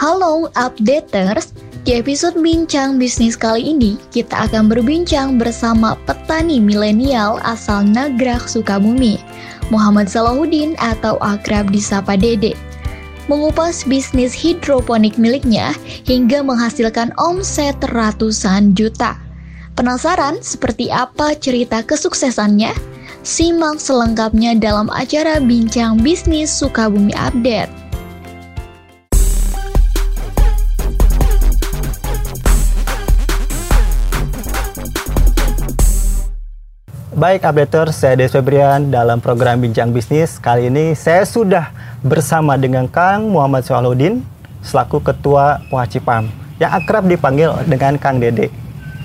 Halo updaters, di episode Bincang Bisnis kali ini kita akan berbincang bersama petani milenial asal Nagrak Sukabumi, Muhammad Salahuddin atau akrab disapa Dede. Mengupas bisnis hidroponik miliknya hingga menghasilkan omset ratusan juta. Penasaran seperti apa cerita kesuksesannya? Simak selengkapnya dalam acara Bincang Bisnis Sukabumi Update. Baik updater, saya Des Febrian dalam program Bincang Bisnis. Kali ini saya sudah bersama dengan Kang Muhammad Soaludin selaku Ketua Wacipam yang akrab dipanggil dengan Kang Dede.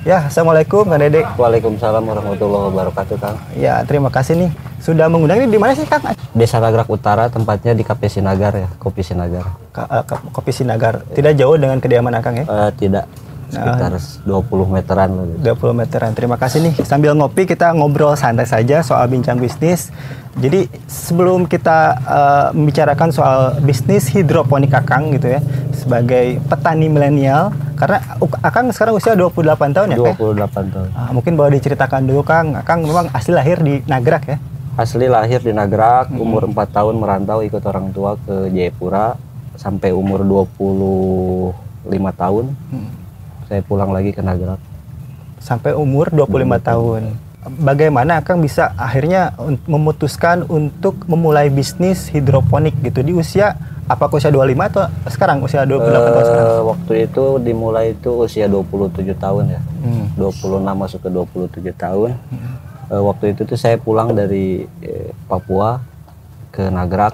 Ya, Assalamualaikum Kang Dede. Waalaikumsalam warahmatullahi wabarakatuh Kang. Ya, terima kasih nih. Sudah mengundang ini di mana sih Kang? Desa Nagrak Utara tempatnya di Kape Sinagar ya, Kopi Sinagar. Ka- eh, Kopi Sinagar. Tidak jauh dengan kediaman Akang ya? Eh, tidak sekitar 20 meteran gitu. 20 meteran. Terima kasih nih. Sambil ngopi kita ngobrol santai saja soal bincang bisnis. Jadi sebelum kita eh, membicarakan soal bisnis hidroponik Akang gitu ya sebagai petani milenial karena Akang sekarang usia 28 tahun ya, Kang? 28 tahun. Ah, mungkin boleh diceritakan dulu Kang. Akang memang asli lahir di Nagrak ya. Asli lahir di Nagrak, umur 4 tahun merantau ikut orang tua ke Jayapura sampai umur 25 tahun. Saya pulang lagi ke Nagrak. Sampai umur 25 tahun. Bagaimana Akang bisa akhirnya memutuskan untuk memulai bisnis hidroponik gitu di usia apa usia 25 atau sekarang usia 28 tahun sekarang? Eh, waktu itu dimulai itu usia 27 tahun ya. Hmm. 26 masuk ke 27 tahun. Eh, waktu itu tuh saya pulang dari eh, Papua ke Nagrak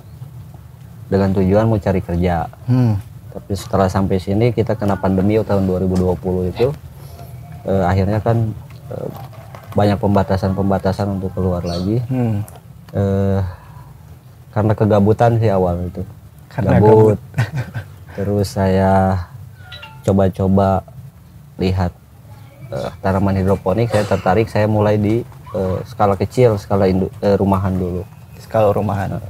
dengan tujuan mau cari kerja. Hmm. Tapi setelah sampai sini kita kena pandemi tahun 2020 itu eh, akhirnya kan eh, banyak pembatasan-pembatasan untuk keluar lagi. Hmm. Eh, karena kegabutan sih awal itu. Karena Gabut. Terus saya coba-coba lihat eh, tanaman hidroponik, saya tertarik, saya mulai di eh, skala kecil, skala indu- eh, rumahan dulu. Skala rumahan.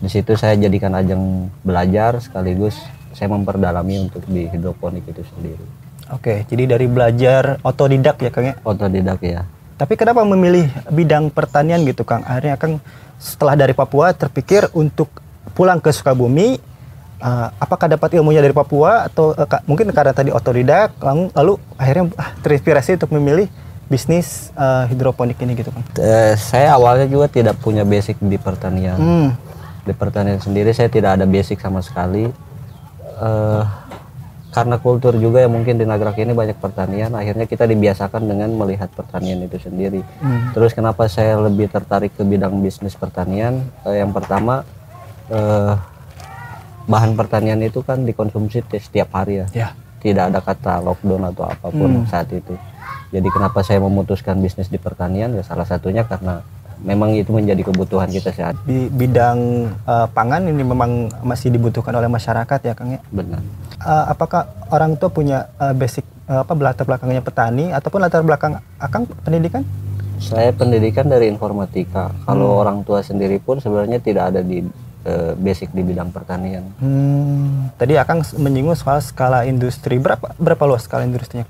Di situ saya jadikan ajang belajar sekaligus saya memperdalami untuk di hidroponik itu sendiri. Oke, jadi dari belajar otodidak ya Kang ya. Otodidak ya. Tapi kenapa memilih bidang pertanian gitu Kang? Akhirnya Kang setelah dari Papua terpikir untuk pulang ke Sukabumi eh, apakah dapat ilmunya dari Papua atau ka- mungkin karena tadi otodidak lalu, lalu akhirnya ah, terinspirasi untuk memilih bisnis eh, hidroponik ini gitu Kang. Eh, saya awalnya juga tidak punya basic di pertanian. Hmm. di pertanian sendiri saya tidak ada basic sama sekali Eh, karena kultur juga ya mungkin di Nagrak ini banyak pertanian. Akhirnya kita dibiasakan dengan melihat pertanian itu sendiri. Terus kenapa saya lebih tertarik ke bidang bisnis pertanian? Eh, yang pertama eh, bahan pertanian itu kan dikonsumsi ti- setiap hari ya. Ya. tidak ada kata lockdown atau apa pun saat itu. Jadi kenapa saya memutuskan bisnis di pertanian? Ya salah satunya karena memang itu menjadi kebutuhan kita saat Di bidang eh, pangan ini memang masih dibutuhkan oleh masyarakat ya Kang ya. benar Eh, apakah orang tua punya eh, basic eh, apa latar belakangnya petani ataupun latar belakang Akang pendidikan? Saya pendidikan dari informatika. Kalau orang tua sendiri pun sebenarnya tidak ada di basic di bidang pertanian. Hmm, tadi Akang menyinggung soal skala industri. Berapa berapa luas skala industrinya?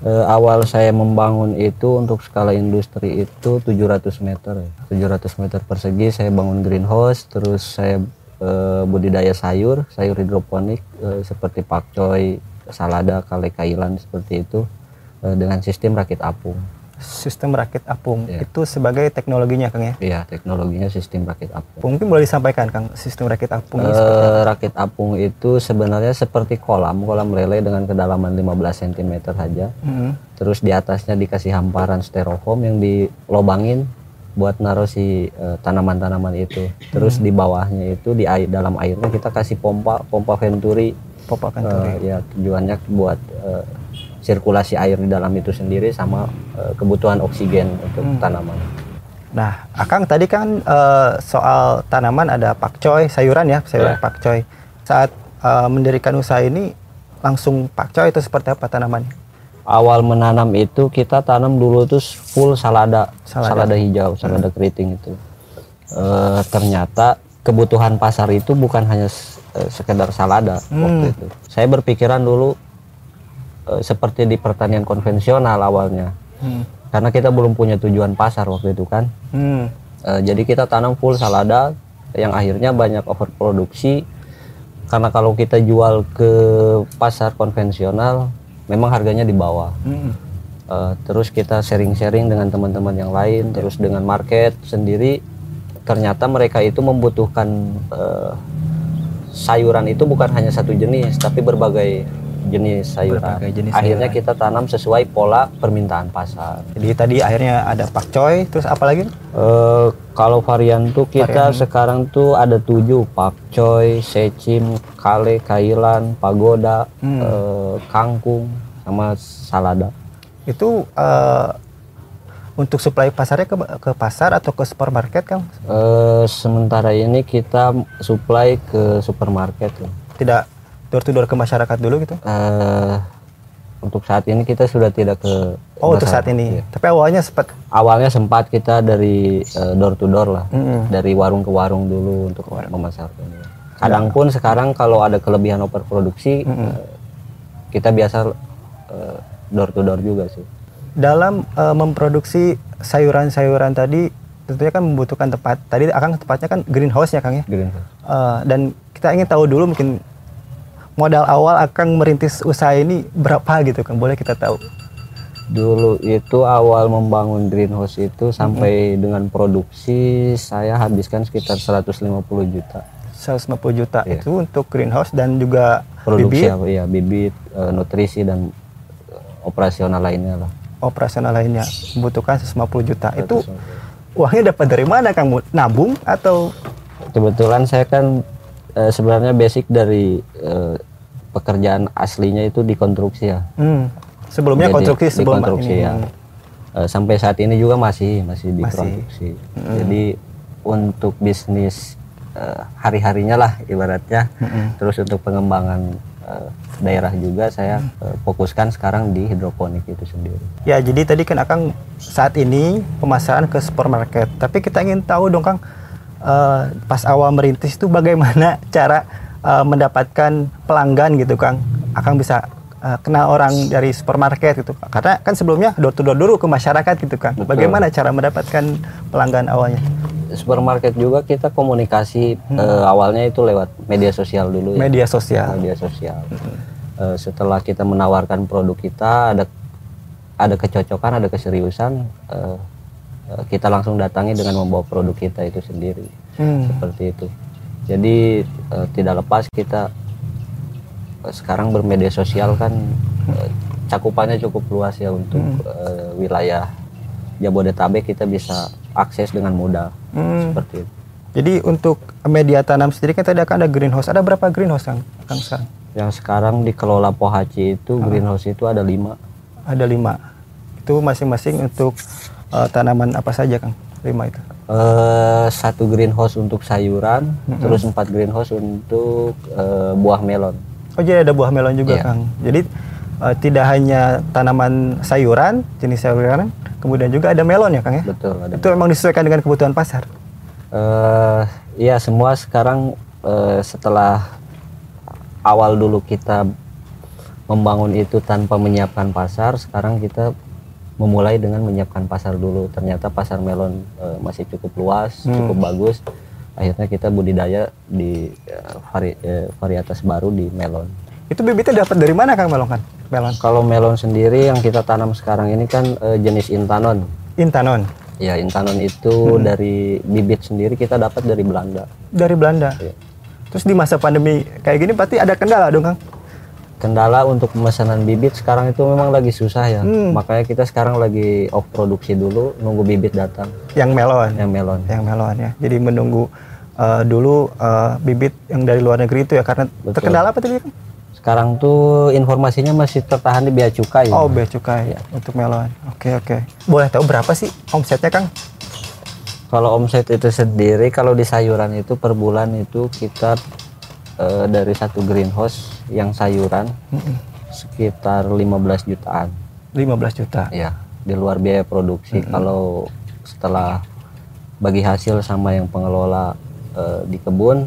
Eh, awal saya membangun itu untuk skala industri itu 700 meter ya. 700 meter persegi saya bangun greenhouse, terus saya eh, budidaya sayur, sayur hidroponik eh, seperti pakcoy, salada, kale kailan seperti itu eh, dengan sistem rakit apung. Sistem rakit apung. Iya. Itu sebagai teknologinya Kang ya. Iya, teknologinya sistem rakit apung. Mungkin boleh disampaikan Kang sistem rakit apung apa? rakit apung itu sebenarnya seperti kolam, kolam lele dengan kedalaman 15 cm saja. Hmm. Terus di atasnya dikasih hamparan styrofoam yang dilobangin buat naruh si eh, tanaman-tanaman itu. Terus di bawahnya itu di air dalam airnya kita kasih pompa pompa venturi. Pop akan tuh. Eh, ya tujuannya buat eh, sirkulasi air di dalam itu sendiri sama eh, kebutuhan oksigen untuk tanaman. Nah, Akang tadi kan eh, soal tanaman ada pakcoy, sayuran ya, sayuran Iya. pakcoy. Saat eh, mendirikan usaha ini langsung pakcoy itu seperti apa tanamannya? awal menanam itu kita tanam dulu tuh full salada, Salada. salada, hijau, salada keriting itu. Eh, ternyata kebutuhan pasar itu bukan hanya sekedar salada Hmm. waktu itu. Saya berpikiran dulu eh, seperti di pertanian konvensional awalnya. Hmm. Karena kita belum punya tujuan pasar waktu itu kan. Hmm. Eh, jadi kita tanam full salada yang akhirnya banyak overproduksi karena kalau kita jual ke pasar konvensional memang harganya di bawah. Hmm. Eh, terus kita sharing-sharing dengan teman-teman yang lain, terus dengan market sendiri ternyata mereka itu membutuhkan eh, sayuran itu bukan hanya satu jenis tapi berbagai jenis sayuran. Berbagai jenis akhirnya sayuran. kita tanam sesuai pola permintaan pasar. Jadi tadi akhirnya ada pakcoy, terus apa lagi? Eh, kalau varian tuh kita sekarang tuh ada tujuh pakcoy, secim, kale, kailan, pagoda, Hmm. eh, kangkung, sama salada. Itu eh, untuk supply pasarnya ke, ke pasar atau ke supermarket Kang? Eh, sementara ini kita supply ke supermarket. Tidak door to door ke masyarakat dulu gitu? Eh, untuk saat ini kita sudah tidak ke. Oh untuk saat masyarakat, ini. iya. Tapi awalnya sempat. Awalnya sempat kita dari eh, door to door lah, Mm-mm. dari warung ke warung dulu untuk memasarkan. Kadang pun sekarang kalau ada kelebihan overproduksi, eh, kita biasa eh, door to door juga sih. Dalam eh, memproduksi sayuran-sayuran tadi tentunya kan membutuhkan tempat. Tadi akan tempatnya kan greenhouse-nya Kang ya. Greenhouse. Eh, dan kita ingin tahu dulu mungkin modal awal akan merintis usaha ini berapa gitu Kang? Boleh kita tahu? Dulu itu awal membangun greenhouse itu sampai dengan produksi saya habiskan sekitar 150 juta. 150 juta Iya. itu untuk greenhouse dan juga Produksi bibit apa ya, bibit, eh, nutrisi dan eh, operasional lainnya lah. operasional lainnya membutuhkan 150 juta. Itu uangnya dapat dari mana Kang? Nabung atau Kebetulan saya kan eh, sebenarnya basic dari eh, pekerjaan aslinya itu di konstruksi ya. hmm, sebelumnya Jadi, konstruksi di sebelum konstruksi ini. ya. Eh, sampai saat ini juga masih masih di Masih. konstruksi. Jadi untuk bisnis eh, hari-harinya lah ibaratnya. Terus untuk pengembangan eh, daerah juga saya eh, fokuskan sekarang di hidroponik itu sendiri. Ya, jadi tadi kan Akang saat ini pemasaran ke supermarket. Tapi kita ingin tahu dong Kang, eh, pas awal merintis itu bagaimana cara eh, mendapatkan pelanggan gitu Kang? Akang bisa eh, kenal orang dari supermarket gitu. Karena kan sebelumnya door to door dulu ke masyarakat gitu Kang. Betul. Bagaimana cara mendapatkan pelanggan awalnya? Supermarket juga kita komunikasi eh, awalnya itu lewat media sosial dulu ya. Media sosial. media sosial. Eh, setelah kita menawarkan produk kita ada ada kecocokan, ada keseriusan, eh, kita langsung datangi dengan membawa produk kita itu sendiri. Hmm. Seperti itu. Jadi eh, tidak lepas kita eh, sekarang bermedia sosial kan eh, cakupannya cukup luas ya untuk eh, wilayah Jabodetabek kita bisa akses dengan mudah. Hmm. Seperti itu. Jadi untuk media tanam sendiri kan tadi akan ada greenhouse. Ada berapa greenhouse Kang? Kang sekarang? Yang sekarang dikelola Pohaci itu greenhouse itu ada lima. Ada lima. Itu masing-masing untuk eh, tanaman apa saja Kang? Lima itu. Eh, satu greenhouse untuk sayuran, terus empat greenhouse untuk eh, buah melon. Oh jadi ada buah melon juga Iya. Kang. Jadi eh, tidak hanya tanaman sayuran, jenis sayuran, kemudian juga ada melon ya Kang ya? Betul. Ada. Itu memang disesuaikan dengan kebutuhan pasar. Eh, iya semua sekarang eh, setelah awal dulu kita membangun itu tanpa menyiapkan pasar, sekarang kita memulai dengan menyiapkan pasar dulu. Ternyata pasar melon eh, masih cukup luas, cukup bagus. Akhirnya kita budidaya di eh, vari- eh, varietas baru di melon. Itu bibitnya dapat dari mana Kang melon kan? Melon. Kalau melon sendiri yang kita tanam sekarang ini kan eh, jenis intanon. Intanon Ya, intanon itu dari bibit sendiri kita dapat dari Belanda. dari Belanda. Iya. Terus di masa pandemi kayak gini pasti ada kendala dong Kang. Kendala untuk pemesanan bibit sekarang itu memang lagi susah ya. Hmm. Makanya kita sekarang lagi off produksi dulu, nunggu bibit datang Yang melon. yang melon. Yang melon ya. Jadi menunggu eh, dulu eh, bibit yang dari luar negeri itu ya karena Betul. terkendala apa tadi? Sekarang tuh informasinya masih tertahan di bea cukai. Oh, bea cukai untuk melon. Oke, oke. Boleh tahu berapa sih omsetnya, Kang? Kalau omset itu sendiri kalau di sayuran itu per bulan itu kita eh, dari satu greenhouse yang sayuran sekitar 15 jutaan. 15 juta. Ya, di luar biaya produksi. Kalau setelah bagi hasil sama yang pengelola eh, di kebun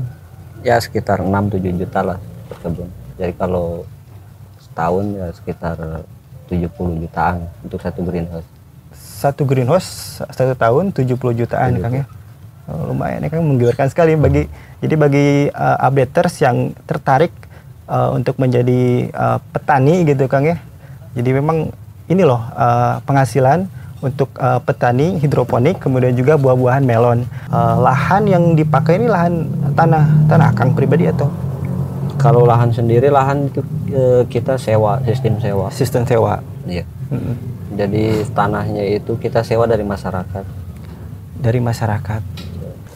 ya sekitar 6-7 juta lah per kebun jadi kalau setahun ya sekitar 70 jutaan untuk satu greenhouse Satu greenhouse satu tahun 70 jutaan Tujuh Kang ya. Oh, lumayan ya Kang menggiurkan sekali bagi jadi bagi uh, updaters yang tertarik uh, untuk menjadi uh, petani gitu Kang ya. Jadi memang ini loh uh, penghasilan untuk uh, petani hidroponik kemudian juga buah-buahan melon. Uh, lahan yang dipakai ini lahan tanah tanah Kang pribadi atau kalau lahan sendiri lahan itu eh, kita sewa sistem sewa sistem sewa? iya Mm-mm. jadi tanahnya itu kita sewa dari masyarakat dari masyarakat.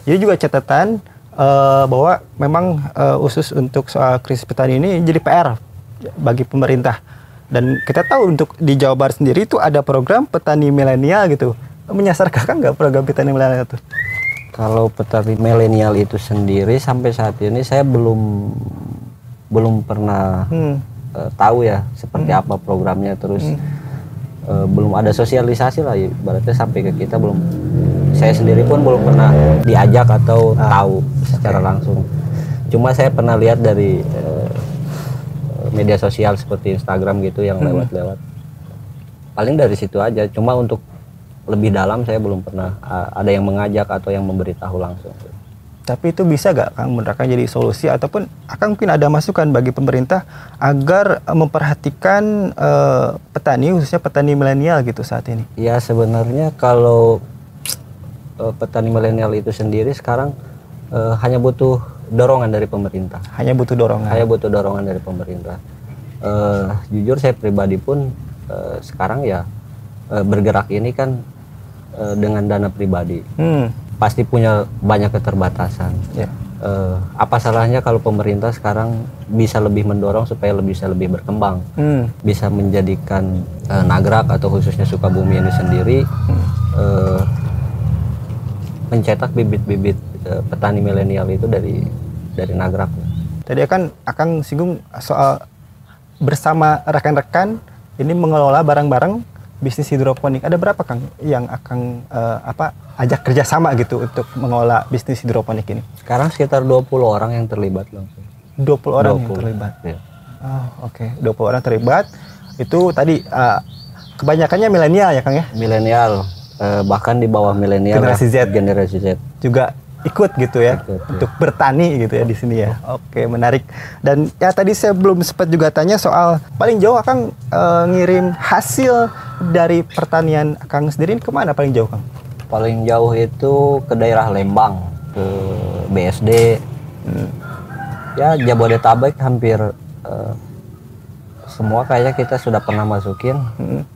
Jadi juga catatan eh, bahwa memang eh, khusus untuk soal krisis petani ini jadi PR bagi pemerintah. Dan kita tahu untuk di Jawa Barat sendiri itu ada program petani milenial gitu. Menyasar kakak nggak program petani milenial itu? kalau petani milenial itu sendiri sampai saat ini saya belum belum pernah Hmm. eh, tahu ya seperti apa programnya terus eh, belum ada sosialisasi lah ibaratnya sampai ke kita belum saya sendiri pun belum pernah diajak atau tahu secara langsung. Cuma saya pernah lihat dari eh, media sosial seperti Instagram gitu yang lewat-lewat. Paling dari situ aja. Cuma untuk lebih dalam saya belum pernah a- ada yang mengajak atau yang memberitahu langsung. Tapi itu bisa gak Kang Akang jadi solusi? Ataupun Akang mungkin ada masukan bagi pemerintah agar memperhatikan eh, petani khususnya petani milenial gitu saat ini. Ya sebenarnya kalau eh, petani milenial itu sendiri sekarang eh, hanya butuh dorongan dari pemerintah. Hanya butuh dorongan. Saya butuh dorongan dari pemerintah. Eh, jujur saya pribadi pun eh, sekarang ya eh, bergerak ini kan eh, dengan dana pribadi. Hmm. Pasti punya banyak keterbatasan. Ya. Eh, apa salahnya kalau pemerintah sekarang bisa lebih mendorong supaya lebih bisa lebih berkembang? Hmm. bisa menjadikan eh, Nagrak atau khususnya Sukabumi ini sendiri eh, mencetak bibit-bibit eh, petani milenial itu dari dari Nagrak. Tadi kan akan singgung soal bersama rekan-rekan ini mengelola barang-barang bisnis hidroponik. Ada berapa Kang yang akan eh, apa ajak kerjasama gitu untuk mengelola bisnis hidroponik ini? Sekarang sekitar 20 orang yang terlibat langsung. 20 orang yang 20. terlibat. Iya. Oh, oke. 20 orang terlibat. Itu tadi eh, kebanyakannya milenial ya Kang ya? Milenial eh, bahkan di bawah milenial Generasi ya, Z. generasi Z. juga ikut gitu ya Ikut, ya. untuk bertani gitu ya di sini ya. Oke, menarik. Dan ya tadi saya belum sempat juga tanya soal paling jauh Akang eh, ngirim hasil dari pertanian Akang sendiri ke mana paling jauh Kang? Paling jauh itu ke daerah Lembang, ke BSD. Ya Jabodetabek hampir eh, semua kayaknya kita sudah pernah masukin,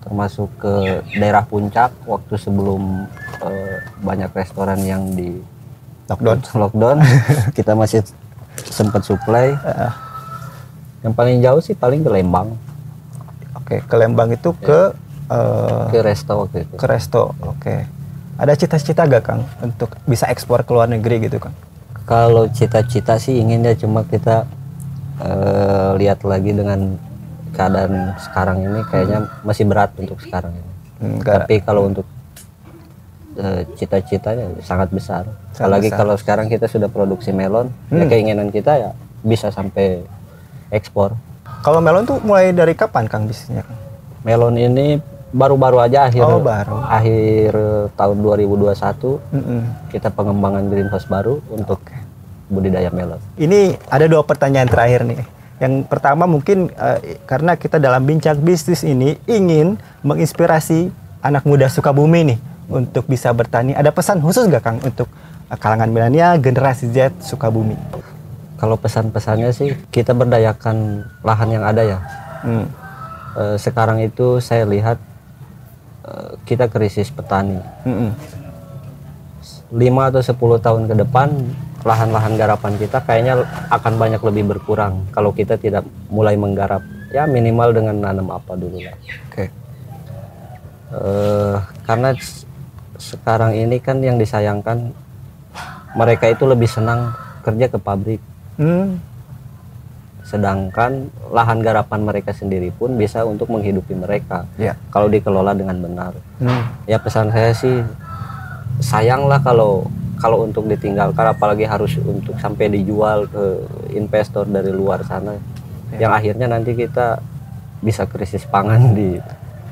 termasuk ke daerah puncak waktu sebelum eh, banyak restoran yang di Lockdown. lockdown kita masih sempat supply. Yang paling jauh sih paling ke Lembang, Oke, ke Lembang itu ke eh, ke resto waktu itu. ke resto. Oke. Ada cita-cita gak Kang untuk bisa ekspor ke luar negeri gitu Kang? Kalau cita-cita sih inginnya cuma kita eh, lihat lagi dengan keadaan sekarang ini kayaknya masih berat untuk sekarang ini. Enggak. Tapi kalau untuk eh, cita-citanya sangat besar. Apalagi besar. kalau sekarang kita sudah produksi melon, ya keinginan kita ya bisa sampai ekspor. Kalau melon tuh mulai dari kapan Kang bisnisnya? Melon ini baru-baru aja akhir Oh, baru. akhir tahun 2021 Mm-mm. kita pengembangan greenhouse baru untuk budidaya melon. Ini ada dua pertanyaan terakhir nih. Yang pertama mungkin eh, karena kita dalam bincang bisnis ini ingin menginspirasi anak muda Sukabumi nih untuk bisa bertani. Ada pesan khusus gak Kang untuk eh, kalangan milenial generasi Z Sukabumi? Kalau pesan-pesannya sih kita berdayakan lahan yang ada ya. Hmm. Eh, sekarang itu saya lihat eh, kita krisis petani. Mm-mm. 5 atau 10 tahun ke depan lahan-lahan garapan kita kayaknya akan banyak lebih berkurang kalau kita tidak mulai menggarap ya minimal dengan nanam apa dulu lah. Oke. Eh, karena sekarang ini kan yang disayangkan mereka itu lebih senang kerja ke pabrik Hmm. sedangkan lahan garapan mereka sendiri pun bisa untuk menghidupi mereka Ya. kalau dikelola dengan benar Hmm. ya pesan saya sih sayanglah kalau kalau untuk ditinggalkan apalagi harus untuk sampai dijual ke investor dari luar sana Ya. yang akhirnya nanti kita bisa krisis pangan di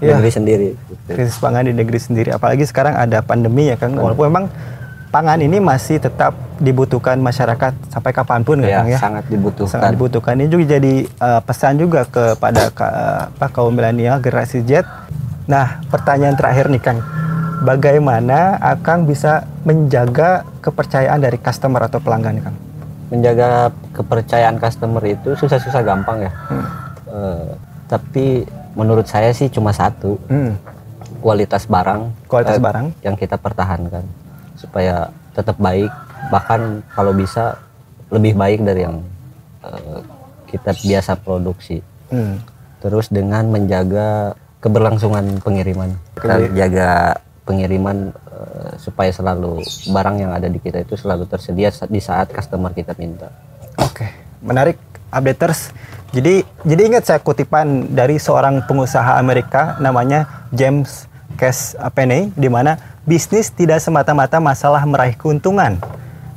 Ya. negeri sendiri. Krisis pangan di negeri sendiri. Apalagi sekarang ada pandemi ya Kang walaupun memang pangan ini masih tetap dibutuhkan masyarakat sampai kapan pun ya, Kang ya? sangat dibutuhkan. Sangat dibutuhkan. Ini juga jadi uh, pesan juga kepada apa kaum milenial generasi Z. Nah pertanyaan terakhir nih Kang bagaimana Akang bisa menjaga kepercayaan dari customer atau pelanggan Kang menjaga kepercayaan customer itu susah-susah gampang ya Hmm. Eh, tapi menurut saya sih cuma satu Hmm. kualitas barang Kualitas eh, barang. yang kita pertahankan supaya tetap baik bahkan kalau bisa lebih baik dari yang eh, kita biasa produksi Hmm. terus dengan menjaga keberlangsungan pengiriman kita jaga pengiriman eh, supaya selalu barang yang ada di kita itu selalu tersedia di saat customer kita minta Oke, menarik updaters. Jadi jadi ingat saya kutipan dari seorang pengusaha Amerika namanya James Cash Penney di mana bisnis tidak semata-mata masalah meraih keuntungan.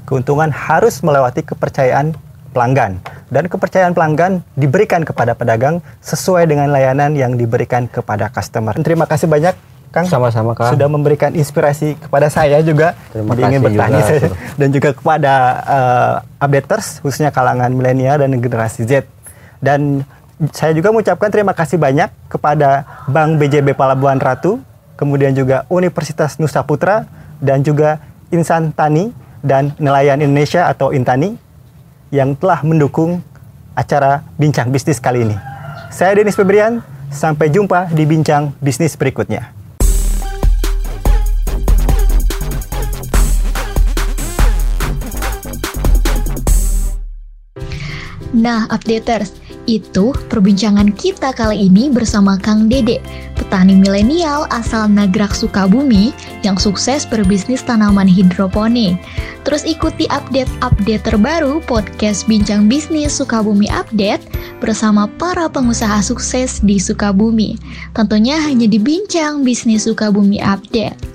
Keuntungan harus melewati kepercayaan pelanggan dan kepercayaan pelanggan diberikan kepada pedagang sesuai dengan layanan yang diberikan kepada customer. Terima kasih banyak Kang sama-sama kak sudah memberikan inspirasi kepada saya juga Terima Jadi ingin kasih bertanya juga, saya- dan juga kepada uh, updaters khususnya kalangan milenial dan generasi Z dan saya juga mengucapkan terima kasih banyak kepada Bank BJB Palabuhan Ratu kemudian juga Universitas Nusa Putra dan juga Insan Tani dan Nelayan Indonesia atau Intani yang telah mendukung acara Bincang Bisnis kali ini. Saya Denis Febrian, sampai jumpa di Bincang Bisnis berikutnya. Nah, updaters, itu perbincangan kita kali ini bersama Kang Dede, petani milenial asal Nagrak Sukabumi yang sukses berbisnis tanaman hidroponik. Terus ikuti update-update terbaru podcast Bincang Bisnis Sukabumi Update bersama para pengusaha sukses di Sukabumi. Tentunya hanya di Bincang Bisnis Sukabumi Update.